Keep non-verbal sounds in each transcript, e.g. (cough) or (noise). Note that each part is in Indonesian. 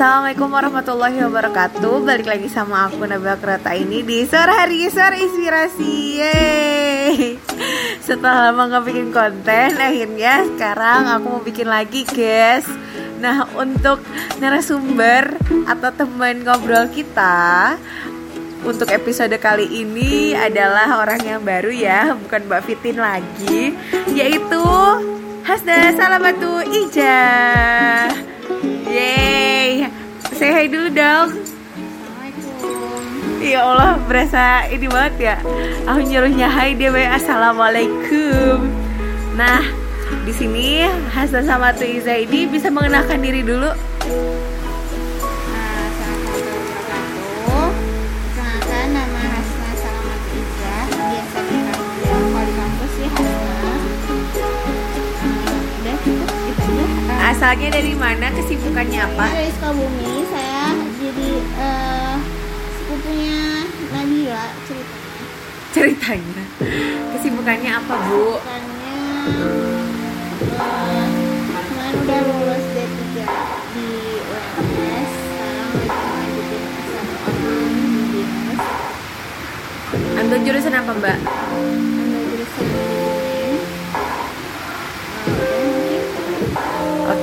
Assalamualaikum warahmatullahi wabarakatuh. Balik lagi sama aku Nabila Kereta ini Di sore hari sore inspirasi. Yeay. Setelah lama gak bikin konten Akhirnya sekarang aku mau bikin lagi guys. Nah untuk narasumber Atau teman ngobrol kita Untuk episode kali ini Adalah orang yang baru ya Bukan Mbak Fitin lagi Yaitu Hasda Salamatu Ija Yeay. Say hi dulu dong. Assalamualaikum. Ya Allah berasa ini banget ya. Aku nyuruhnya hai dia baik Assalamualaikum. Nah di sini Hasan sama Tuiza ini bisa mengenalkan diri dulu Asalnya dari mana kesibukannya apa? Saya dari Sukabumi Saya jadi eh, sepupunya Nabila ceritanya. Ceritanya. Kesibukannya apa bu? Bukannya eh, Kemarin udah lulus D3 di UMS Sekarang lagi lanjutin S1 online di BINUS Ambil jurusan apa mbak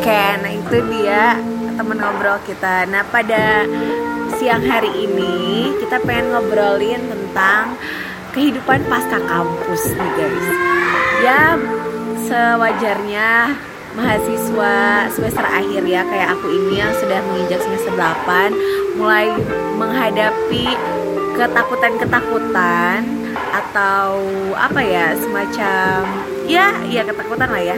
Oke, nah itu dia teman ngobrol kita. Nah pada siang hari ini kita pengen ngobrolin tentang kehidupan pasca kampus nih guys. Ya sewajarnya mahasiswa semester akhir ya kayak aku ini yang sudah menginjak semester 8 mulai menghadapi ketakutan-ketakutan atau apa ya semacam ya ya ketakutan lah ya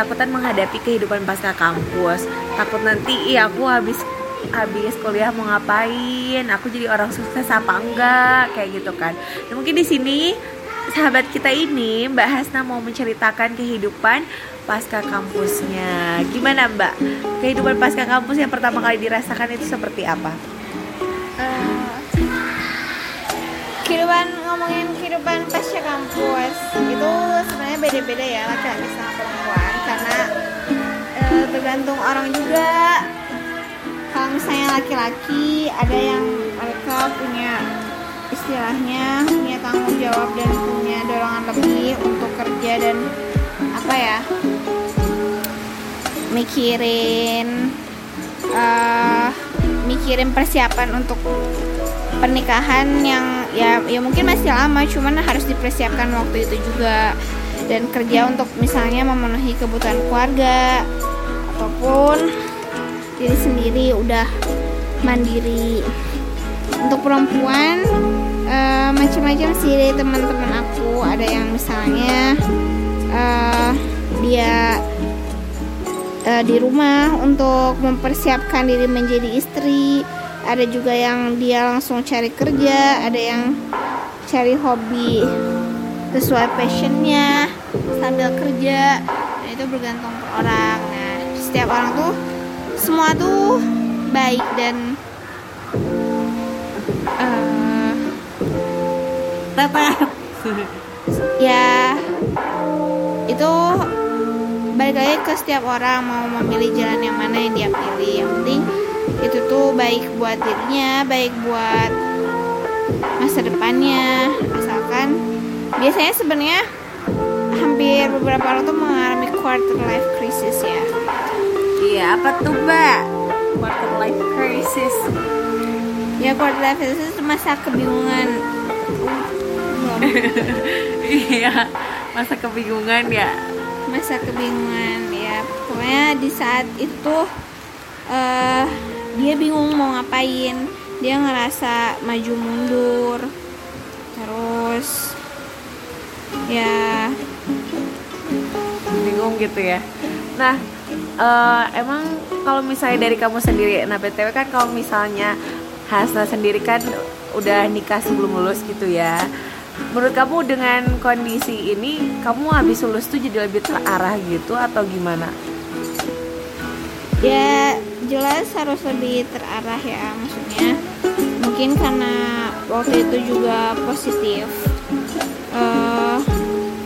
ketakutan menghadapi kehidupan pasca kampus. Takut nanti iya aku habis habis kuliah mau ngapain? Aku jadi orang sukses apa enggak? Kayak gitu kan. Nah, mungkin di sini sahabat kita ini Mbak Hasna mau menceritakan kehidupan pasca kampusnya. Gimana Mbak? Kehidupan pasca kampus yang pertama kali dirasakan itu seperti apa? Eh, kehidupan ngomongin kehidupan pasca kampus itu sebenarnya beda-beda ya laki-laki sama perempuan eh, tergantung orang juga. Kalau misalnya laki-laki ada yang mereka punya istilahnya punya tanggung jawab dan punya dorongan lebih untuk kerja dan apa ya mikirin eh, mikirin persiapan untuk pernikahan yang ya ya mungkin masih lama cuman harus dipersiapkan waktu itu juga dan kerja untuk misalnya memenuhi kebutuhan keluarga ataupun diri sendiri udah mandiri. Untuk perempuan eh, macam-macam sih teman-teman aku. Ada yang misalnya eh, dia eh, di rumah untuk mempersiapkan diri menjadi istri. Ada juga yang dia langsung cari kerja ada yang cari hobi sesuai passionnya sambil kerja nah, itu bergantung per orang. Nah setiap orang tuh semua tuh baik dan tetap. (laughs) Ya itu balik lagi ke setiap orang mau memilih jalan yang mana yang dia pilih. Yang penting itu tuh baik buat dirinya baik buat masa depannya. Asalkan biasanya sebenarnya hampir beberapa orang tuh mengalami quarter life crisis ya. Iya apa tuh Mbak? Quarter life crisis. Ya quarter life crisis itu masa kebingungan. Iya masa kebingungan ya. Masa kebingungan ya. Pokoknya di saat itu eh dia bingung mau ngapain. Dia ngerasa maju mundur. Terus ya. Bingung gitu ya. Nah eh, emang kalau misalnya dari kamu sendiri nah btw kan kalau misalnya Hasna sendiri kan udah nikah sebelum lulus gitu ya. Menurut kamu dengan kondisi ini kamu habis lulus tuh jadi lebih terarah gitu atau gimana? Ya jelas harus lebih terarah ya maksudnya. Mungkin karena waktu itu juga positif. Eh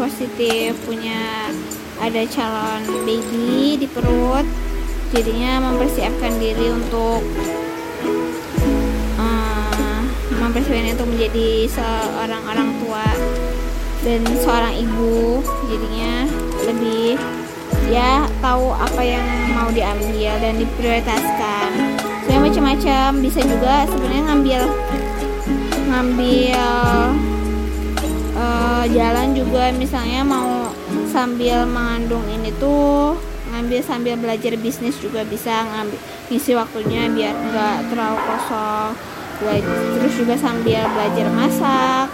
positif punya ada calon baby di perut jadinya mempersiapkan diri untuk uh, mempersiapkan untuk menjadi seorang orang tua dan seorang ibu. Jadinya lebih ya tahu apa yang mau diambil dan diprioritaskan. Sebenarnya macam-macam bisa juga sebenarnya ngambil ngambil jalan juga misalnya mau sambil mengandung ini tuh ngambil sambil belajar bisnis juga bisa ngambil ngisi waktunya biar nggak terlalu kosong. Terus juga sambil belajar masak.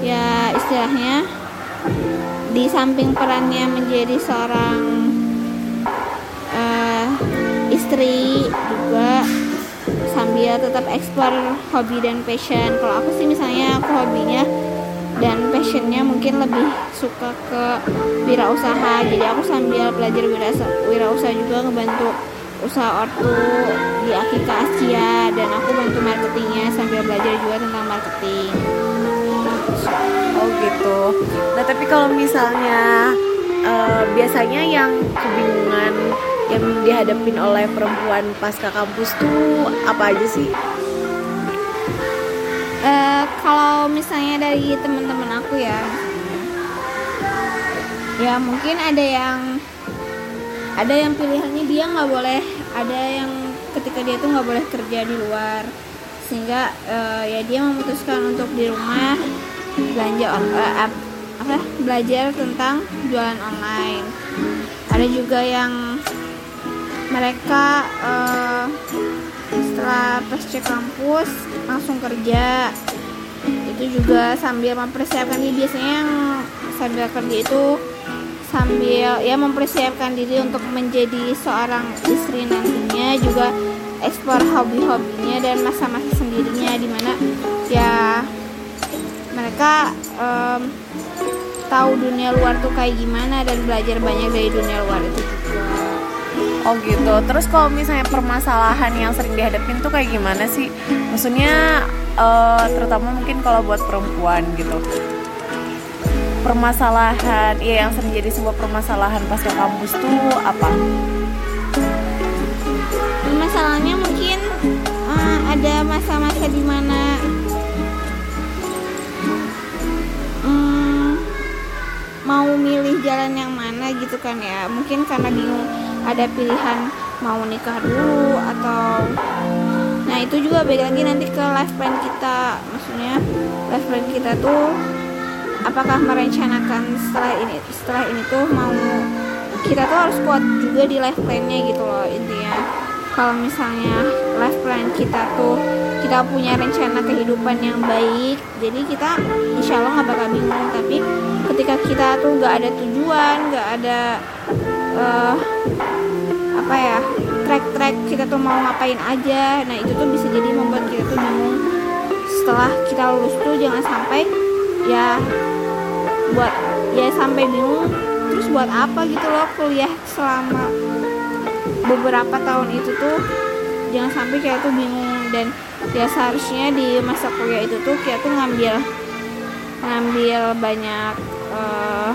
Ya istilahnya di samping perannya menjadi seorang uh, istri juga sambil tetap eksplor hobi dan passion. Kalau aku sih misalnya aku hobinya dan passionnya mungkin lebih suka ke wirausaha jadi aku sambil belajar wirausaha, juga ngebantu usaha ortu di Akika Asia dan aku bantu marketingnya sambil belajar juga tentang marketing Oh gitu. Nah tapi kalau misalnya uh, biasanya yang kebingungan yang dihadapin oleh perempuan pasca kampus tuh apa aja sih? Uh, kalau misalnya dari teman-teman aku ya, ya mungkin ada yang ada yang pilihannya dia nggak boleh, ada yang ketika dia tuh nggak boleh kerja di luar, sehingga uh, ya dia memutuskan untuk di rumah belanja on, uh, apa belajar tentang jualan online. Ada juga yang mereka uh, setelah pasca kampus langsung kerja itu juga sambil mempersiapkan diri biasanya yang sambil kerja itu sambil ya mempersiapkan diri untuk menjadi seorang istri nantinya juga eksplor hobi-hobinya dan masa-masa sendirinya di mana ya mereka um, tahu dunia luar tuh kayak gimana dan belajar banyak dari dunia luar itu juga. Oh gitu. Terus kalau misalnya permasalahan yang sering dihadapin tuh kayak gimana sih? Maksudnya uh, terutama mungkin kalau buat perempuan gitu. Permasalahan, ya yang sering jadi sebuah permasalahan pas ke kampus tuh apa? Masalahnya mungkin uh, ada masa-masa di mana mau milih jalan yang mana gitu kan ya mungkin karena bingung ada pilihan mau nikah dulu atau nah itu juga balik lagi nanti ke life plan kita. Maksudnya life plan kita tuh apakah merencanakan setelah ini setelah ini tuh mau kita tuh harus kuat juga di life plannya gitu loh intinya. Kalau misalnya life plan kita tuh kita punya rencana kehidupan yang baik jadi kita insya Allah nggak bakal bingung. Tapi ketika kita tuh nggak ada tujuan nggak ada uh, apa ya track-track kita tuh mau ngapain aja. Nah itu tuh bisa jadi membuat kita tuh bingung. Setelah kita lulus tuh jangan sampai ya buat ya sampai bingung terus buat apa gitu loh kuliah selama beberapa tahun itu tuh. Jangan sampai kayak tuh bingung. Dan ya seharusnya di masa kuliah itu tuh kita tuh ngambil ngambil banyak uh,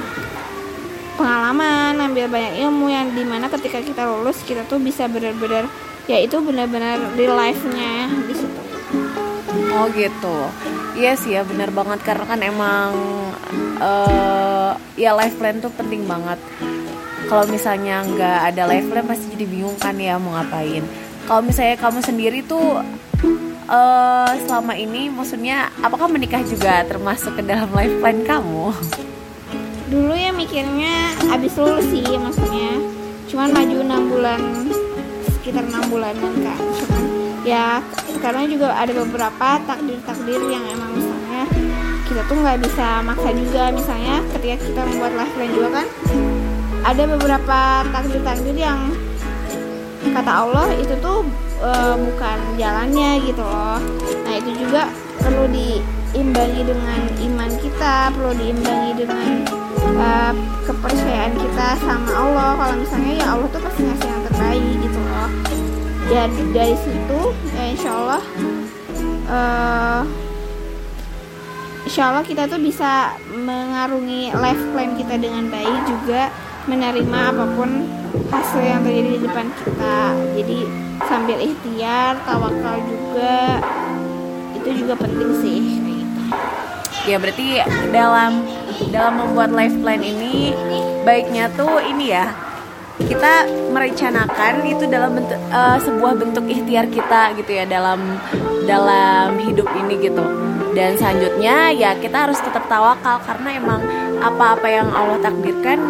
pengalaman ngambil banyak ilmu yang di mana ketika kita lulus kita tuh bisa benar-benar ya itu benar-benar real life-nya di situ. Oh gitu. Iya sih ya benar banget. Karena kan emang uh, ya life plan tuh penting banget. Kalau misalnya nggak ada life plan pasti jadi bingung kan ya mau ngapain. Kalau misalnya kamu sendiri tuh uh, selama ini maksudnya apakah menikah juga termasuk ke dalam life plan kamu? Dulu ya mikirnya abis lulus sih maksudnya. Cuman maju enam bulan sekitar enam bulanan kan cuman ya karena juga ada beberapa takdir-takdir yang emang misalnya kita tuh nggak bisa maksa juga. Misalnya ketika kita membuat life plan juga kan ada beberapa takdir-takdir yang kata Allah itu tuh e, bukan jalannya gitu loh. Nah itu juga perlu diimbangi dengan iman kita perlu diimbangi dengan e, kepercayaan kita sama Allah. Kalau misalnya ya Allah tuh pasti ngasih yang terbaik gitu loh. Ya dari situ ya insya Allah e, insya Allah kita tuh bisa mengarungi life plan kita dengan baik juga menerima apa pun hasil yang terjadi di depan kita. Jadi sambil ikhtiar tawakal juga itu juga penting sih ya berarti dalam dalam membuat life plan ini baiknya tuh ini ya. Kita merencanakan itu dalam bentuk uh, sebuah bentuk ikhtiar kita gitu ya dalam dalam hidup ini gitu. Dan selanjutnya ya kita harus tetap tawakal karena emang apa-apa yang Allah takdirkan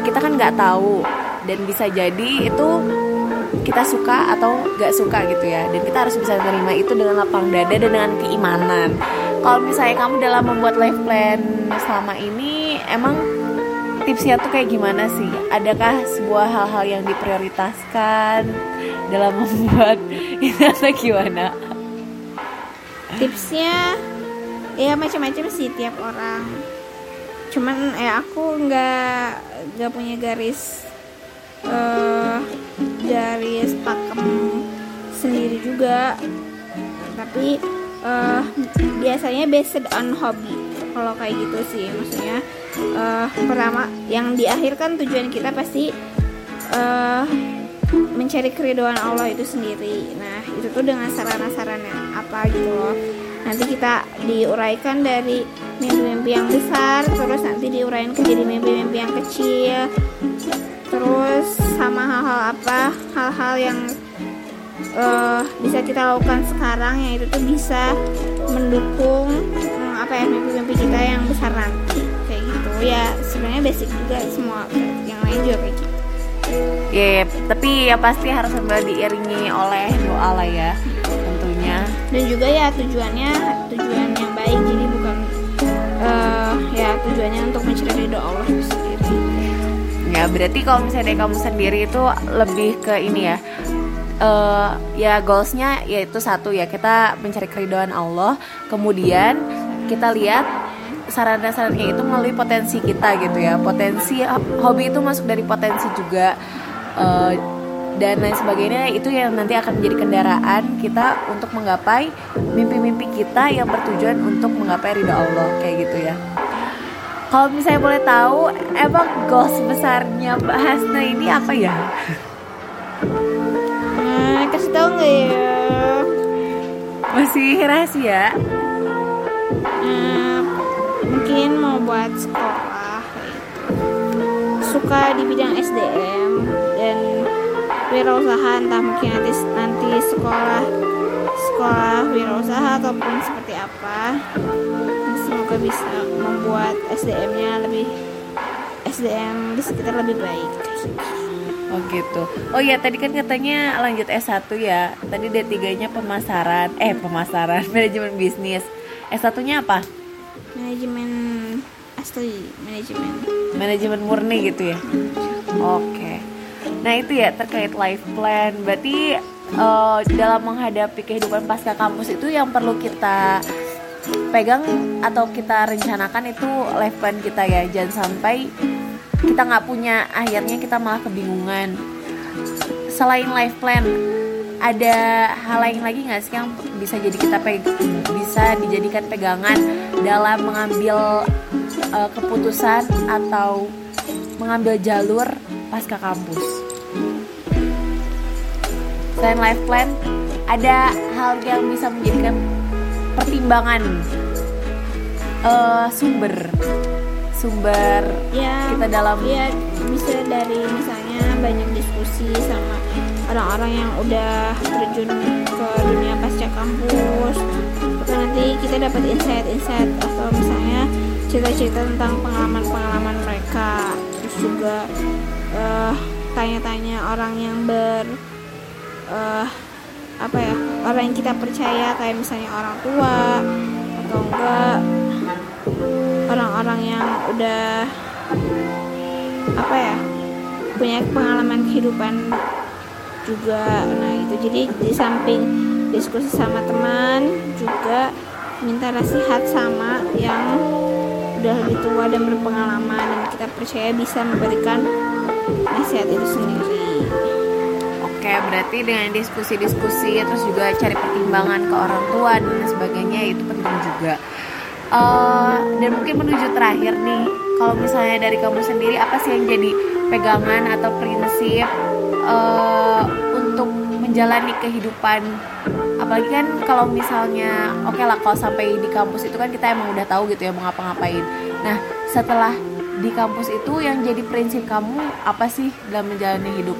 kita kan nggak tahu. Dan bisa jadi itu kita suka atau nggak suka gitu ya. Dan kita harus bisa menerima itu dengan lapang dada dan dengan keimanan kalau misalnya kamu dalam membuat life plan selama ini emang tipsnya tuh kayak gimana sih? Adakah sebuah hal-hal yang diprioritaskan dalam (laughs) membuat ini atau gimana? Tipsnya ya macam-macam sih tiap orang. Cuman eh aku nggak nggak punya garis uh, garis pakem sendiri juga. Tapi uh, biasanya based on hobby kalau kayak gitu sih maksudnya uh, pertama yang di akhir kan tujuan kita pasti uh, mencari keridoan Allah itu sendiri. Nah itu tuh dengan sarana-sarana apa gitu loh. Nanti kita diuraikan dari mimpi-mimpi yang besar terus nanti diuraikan ke jadi mimpi-mimpi yang kecil terus sama hal-hal apa hal-hal yang uh, bisa kita lakukan sekarang yang itu tuh bisa mendukung um, apa ya mimpi-mimpi kita yang besar nanti kayak gitu ya sebenarnya basic juga semua yang lain juga kayak gitu Ya, yeah, tapi ya pasti harus sambil diiringi oleh doa lah ya tentunya. Dan juga ya tujuannya tujuan yang baik jadi bukan uh, ya tujuannya untuk mencari ridho Allah itu sendiri. Ya berarti kalau misalnya dari kamu sendiri itu lebih ke ini ya. Uh, ya goalsnya yaitu satu ya kita mencari keridoan Allah. Kemudian kita lihat sarana-sarananya itu melalui potensi kita gitu ya. Potensi hobi itu masuk dari potensi juga. Uh, dan lain sebagainya itu yang nanti akan menjadi kendaraan kita untuk menggapai mimpi-mimpi kita yang bertujuan untuk menggapai ridha Allah kayak gitu ya. Kalau misalnya boleh tahu emang goals besarnya Mbak Hasna ini apa ya? Kasih tahu nggak ya? Masih rahasia? Hmm, mungkin mau buat sekolah suka di bidang SDM dan wirausaha entah mungkin nanti nanti sekolah sekolah wirausaha ataupun seperti apa semoga bisa membuat SDM-nya lebih SDM di sekitar lebih baik Oh gitu. Oh ya tadi kan katanya lanjut S1 ya. Tadi D3-nya pemasaran, eh pemasaran, (laughs) manajemen bisnis. S1-nya apa? manajemen asli manajemen manajemen murni gitu ya oke okay. nah itu ya terkait life plan berarti uh, dalam menghadapi kehidupan pasca kampus itu yang perlu kita pegang atau kita rencanakan itu life plan kita ya jangan sampai kita nggak punya akhirnya kita malah kebingungan selain life plan ada hal lain lagi nggak sih yang bisa jadi kita peg bisa dijadikan pegangan dalam mengambil uh, keputusan atau mengambil jalur pasca kampus. Selain life plan, ada hal yang bisa menjadikan pertimbangan uh, sumber sumber ya, kita dalam ya bisa dari misalnya banyak diskusi sama orang-orang yang udah terjun ke dunia pasca kampus. Itu nanti kita dapat insight-insight atau misalnya cerita-cerita tentang pengalaman-pengalaman mereka. Terus juga uh, tanya-tanya orang yang ber uh, apa ya orang yang kita percaya kayak misalnya orang tua atau enggak orang-orang yang udah apa ya punya pengalaman kehidupan juga nah itu jadi di samping diskusi sama teman juga minta nasihat sama yang udah lebih tua dan berpengalaman dan kita percaya bisa memberikan nasihat itu sendiri Oke, berarti dengan diskusi-diskusi terus juga cari pertimbangan ke orang tua dan sebagainya itu penting juga. Uh, dan mungkin menuju terakhir nih, kalau misalnya dari kamu sendiri apa sih yang jadi pegangan atau prinsip uh, untuk menjalani kehidupan? Apalagi kan kalau misalnya oke okay lah kalau sampai di kampus itu kan kita emang udah tahu gitu ya mau ngapa-ngapain. Nah setelah di kampus itu yang jadi prinsip kamu apa sih dalam menjalani hidup?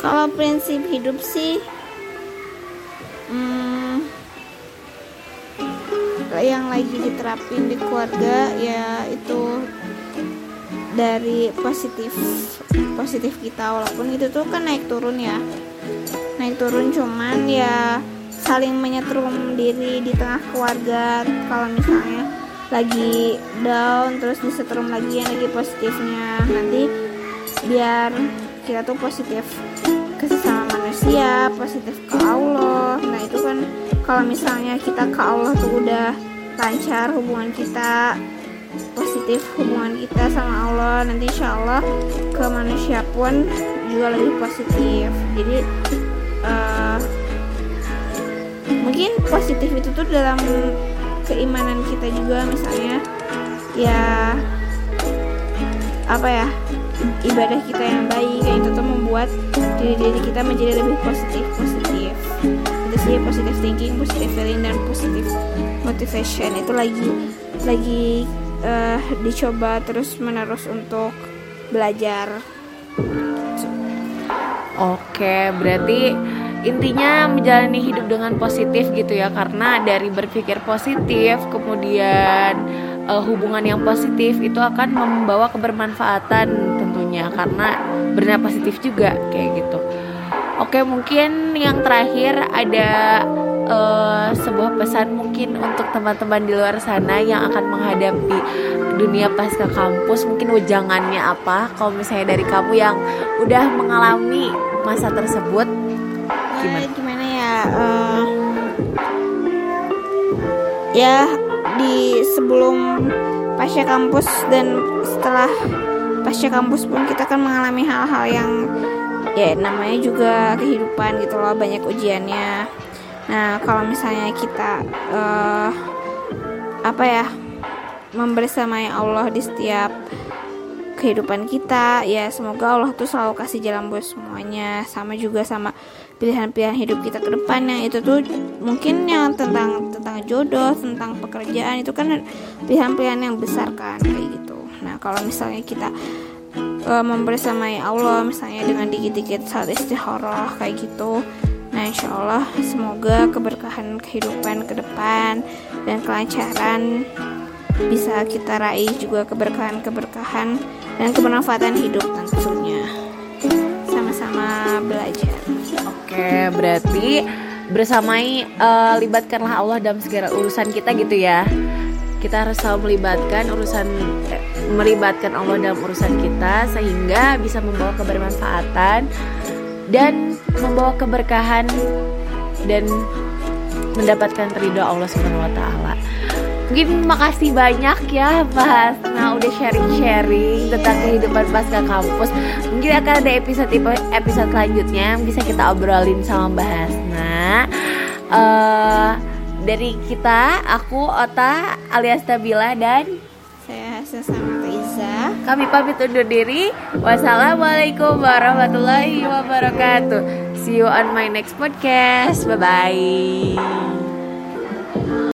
Kalau prinsip hidup sih hmm, yang lagi diterapin di keluarga ya itu dari positif positif kita. Walaupun itu tuh kan naik turun ya. Naik turun cuman ya saling menyetrum diri di tengah keluarga. Kalau misalnya lagi down terus disetrum lagi yang lagi positifnya. Nanti biar kita tuh positif ke manusia positif ke Allah. Nah itu kan kalau misalnya kita ke Allah tuh udah lancar hubungan kita positif hubungan kita sama Allah nanti insya Allah ke manusia pun juga lebih positif. Jadi uh, mungkin positif itu tuh dalam keimanan kita juga misalnya ya apa ya ibadah kita yang baik kayak itu tuh membuat diri diri kita menjadi lebih positif positif sih positive thinking positive feeling dan positive motivation itu lagi lagi uh, dicoba terus menerus untuk belajar. Oke, berarti intinya menjalani hidup dengan positif gitu ya karena dari berpikir positif kemudian uh, hubungan yang positif itu akan membawa kebermanfaatan tentunya karena benar positif juga kayak gitu. Oke, mungkin yang terakhir ada uh, sebuah pesan mungkin untuk teman-teman di luar sana yang akan menghadapi dunia pasca kampus. Mungkin wejangannya apa? Kalau misalnya dari kamu yang udah mengalami masa tersebut gimana, uh, gimana ya? Uh, ya di sebelum pasca kampus dan setelah pasca kampus pun kita kan mengalami hal-hal yang ya namanya juga kehidupan gitu loh banyak ujiannya Nah, kalau misalnya kita uh, apa ya membersamai Allah di setiap kehidupan kita, ya semoga Allah tuh selalu kasih jalan buat semuanya. Sama juga sama pilihan-pilihan hidup kita ke depannya itu tuh mungkin yang tentang tentang jodoh, tentang pekerjaan itu kan pilihan-pilihan yang besar kan kayak gitu. Nah, kalau misalnya kita uh, membersamai Allah misalnya dengan dikit-dikit saat istikharah kayak gitu Nah insya Allah semoga keberkahan kehidupan ke depan dan kelancaran bisa kita raih juga keberkahan-keberkahan dan kebermanfaatan hidup tentunya. Sama-sama belajar. Oke, berarti bersamai uh, libatkanlah Allah dalam segala urusan kita gitu ya. Kita harus selalu melibatkan urusan eh, melibatkan Allah dalam urusan kita sehingga bisa membawa kebermanfaatan dan membawa keberkahan dan mendapatkan ridho Allah Subhanahu wa taala. Mungkin makasih banyak ya Mas. Nah udah sharing-sharing tentang kehidupan pasca kampus. Mungkin akan ada episode episode selanjutnya. Yang bisa kita obrolin sama Mbak Hasna. Uh, Dari kita, aku Ota alias Tabila dan Saya Hasna sama Iza Kami pamit undur diri Wassalamualaikum warahmatullahi wabarakatuh See you on my next podcast. Bye bye.